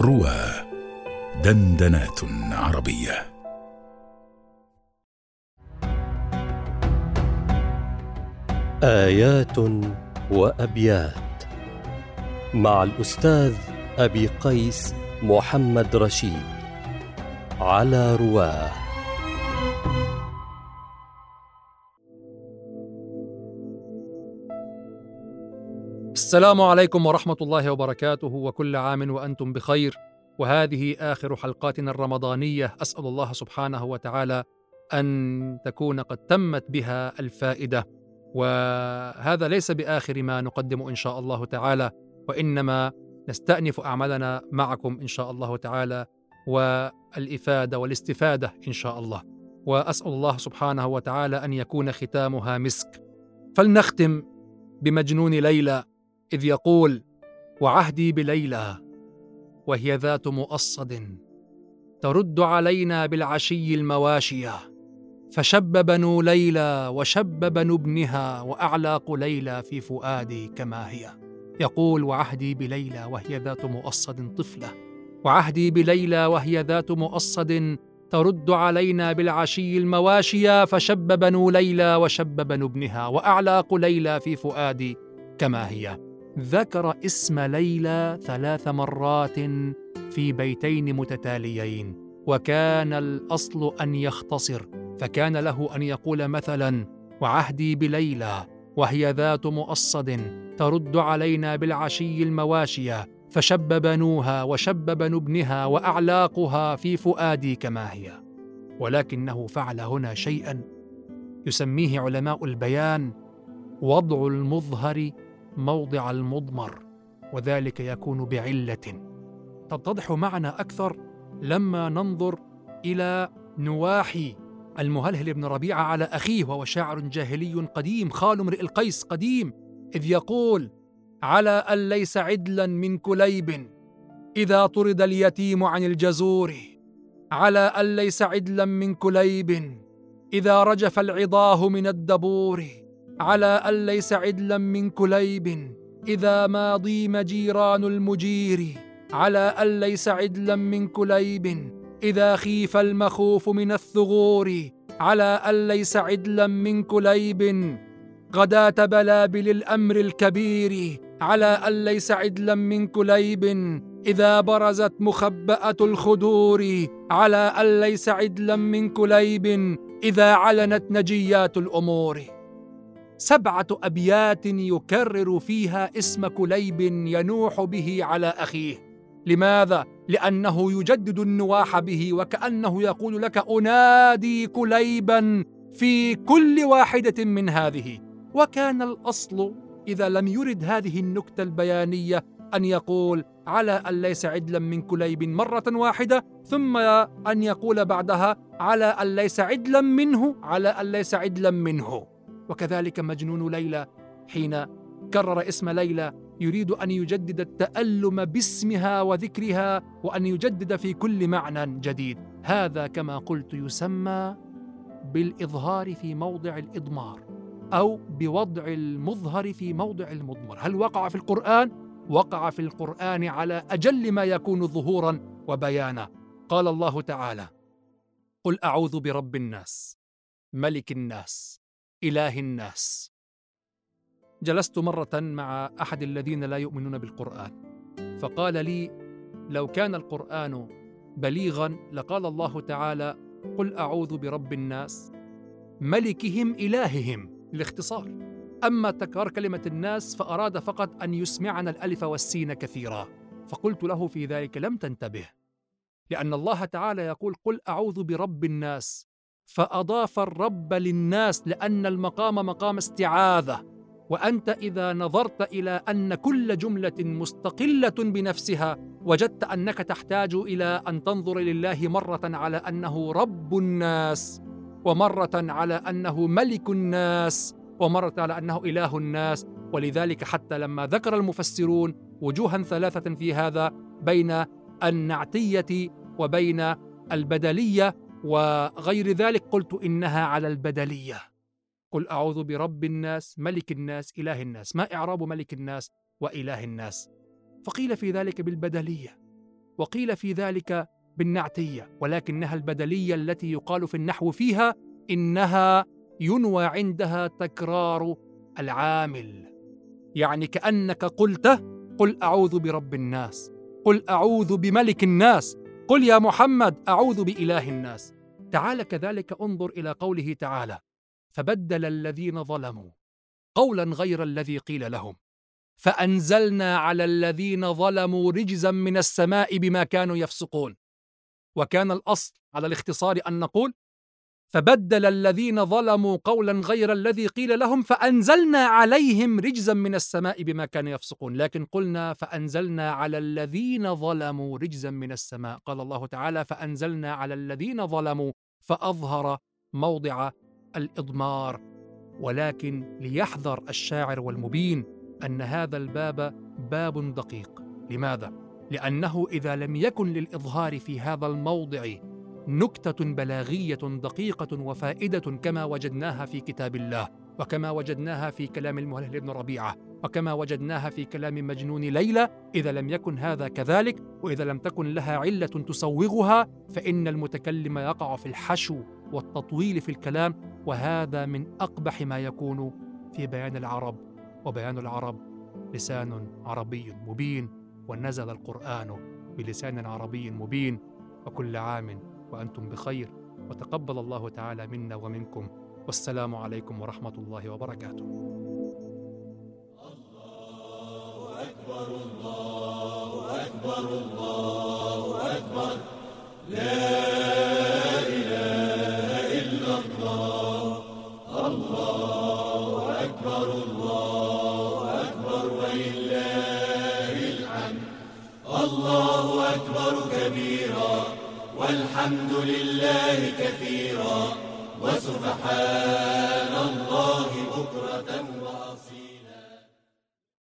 روى دندنات عربية. آيات وأبيات مع الأستاذ أبي قيس محمد رشيد على رواه. السلام عليكم ورحمة الله وبركاته وكل عام وأنتم بخير. وهذه آخر حلقاتنا الرمضانية. أسأل الله سبحانه وتعالى أن تكون قد تمت بها الفائدة. وهذا ليس بآخر ما نقدم إن شاء الله تعالى وإنما نستأنف أعمالنا معكم إن شاء الله تعالى والإفادة والاستفادة إن شاء الله. وأسأل الله سبحانه وتعالى أن يكون ختامها مسك. فلنختم بمجنون ليلى إذ يقول وعهدي بليلى وهي ذات مؤصد ترد علينا بالعشي المواشية فشب بنو ليلى وشب بنو ابنها وأعلاق ليلى في فؤادي كما هي. يقول وعهدي بليلى وهي ذات مؤصد طفلة وعهدي بليلى وهي ذات مؤصد ترد علينا بالعشي المواشيا فشب بنو ليلى وشب بنو ابنها وأعلاق ليلى في فؤادي كما هي. ذكر اسم ليلى ثلاث مرات في بيتين متتاليين وكان الأصل أن يختصر فكان له أن يقول مثلا وعهدي بليلى وهي ذات مؤصد ترد علينا بالعشي المواشيه فشب بنوها وشب بنو ابنها وأعلاقها في فؤادي كما هي. ولكنه فعل هنا شيئا يسميه علماء البيان وضع المظهر موضع المضمر وذلك يكون بعلة. تتضح معنا أكثر لما ننظر إلى نواحي المهلهل بن ربيعة على أخيه وهو شاعر جاهلي قديم خال امرئ القيس قديم إذ يقول على أن ليس عدلا من كليب إذا طرد اليتيم عن الجزور. على أن ليس عدلا من كليب إذا رجف العضاه من الدبور. على أن ليس عدلا من كليب إذا ما ضيم جيران المجير. على أن ليس عدلا من كليب إذا خيف المخوف من الثغور. على أن ليس عدلا من كليب غداة بلابل الأمر الكبير. على أن ليس عدلا من كليب إذا برزت مخبأة الخدور. على أن ليس عدلا من كليب إذا علنت نجيات الأمور. سبعة أبيات يكرر فيها اسم كليب ينوح به على أخيه. لماذا؟ لأنه يجدد النواح به وكأنه يقول لك أنادي كليبا في كل واحدة من هذه. وكان الأصل إذا لم يرد هذه النكتة البيانية أن يقول على أن ليس عدلا من كليب مرة واحدة ثم أن يقول بعدها على أن ليس عدلا منه على أن ليس عدلا منه. وكذلك مجنون ليلى حين كرر اسم ليلى يريد أن يجدد التألم باسمها وذكرها وأن يجدد في كل معنى جديد. هذا كما قلت يسمى بالإظهار في موضع الإضمار أو بوضع المظهر في موضع المضمر. هل وقع في القرآن؟ وقع في القرآن على أجل ما يكون ظهورا وبيانا. قال الله تعالى قل أعوذ برب الناس ملك الناس إله الناس. جلست مرة مع أحد الذين لا يؤمنون بالقرآن فقال لي لو كان القرآن بليغا لقال الله تعالى قل أعوذ برب الناس ملكهم إلههم الاختصار أما تكرار كلمة الناس فأراد فقط أن يسمعنا الألف والسين كثيرا فقلت له في ذلك لم تنتبه لأن الله تعالى يقول قل أعوذ برب الناس فأضاف الرب للناس لأن المقام مقام استعاذة وأنت إذا نظرت إلى أن كل جملة مستقلة بنفسها وجدت أنك تحتاج إلى أن تنظر لله مرة على أنه رب الناس ومرة على أنه ملك الناس ومرة على أنه إله الناس. ولذلك حتى لما ذكر المفسرون وجوها ثلاثة في هذا بين النعتية وبين البدلية وغير ذلك قلت إنها على البدلية. قل أعوذ برب الناس ملك الناس إله الناس. ما إعراب ملك الناس وإله الناس؟ فقيل في ذلك بالبدلية وقيل في ذلك بالنعتية ولكنها البدلية التي يقال في النحو فيها إنها ينوى عندها تكرار العامل. يعني كأنك قلت قل أعوذ برب الناس قل أعوذ بملك الناس. قل يا محمد أعوذ بإله الناس. تعال كذلك انظر إلى قوله تعالى فبدل الذين ظلموا قولا غير الذي قيل لهم. فأنزلنا على الذين ظلموا رجزا من السماء بما كانوا يفسقون. وكان الأصل على الاختصار أن نقول فبدل الذين ظلموا قولا غير الذي قيل لهم فأنزلنا عليهم رجزا من السماء بما كانوا يفسقون. لكن قلنا فأنزلنا على الذين ظلموا رجزا من السماء. قال الله تعالى فأنزلنا على الذين ظلموا فأظهر موضع الإضمار. ولكن ليحذر الشاعر والمبين أن هذا الباب باب دقيق. لماذا؟ لأنه إذا لم يكن للإظهار في هذا الموضع نكتة بلاغية دقيقة وفائدة كما وجدناها في كتاب الله وكما وجدناها في كلام المهلهل بن ربيعة وكما وجدناها في كلام مجنون ليلى إذا لم يكن هذا كذلك وإذا لم تكن لها علة تسوغها فإن المتكلم يقع في الحشو والتطويل في الكلام وهذا من أقبح ما يكون في بيان العرب وبيان العرب لسان عربي مبين ونزل القرآن بلسان عربي مبين وكل عام وأنتم بخير وتقبل الله تعالى منا ومنكم. والسلام عليكم ورحمة الله وبركاته. الله أكبر الله أكبر الله أكبر لا إله إلا الله. الله أكبر الله اكبر ولله الحمد الله أكبر كبيرا. والحمد لله كثيرا وسبحان الله بكرة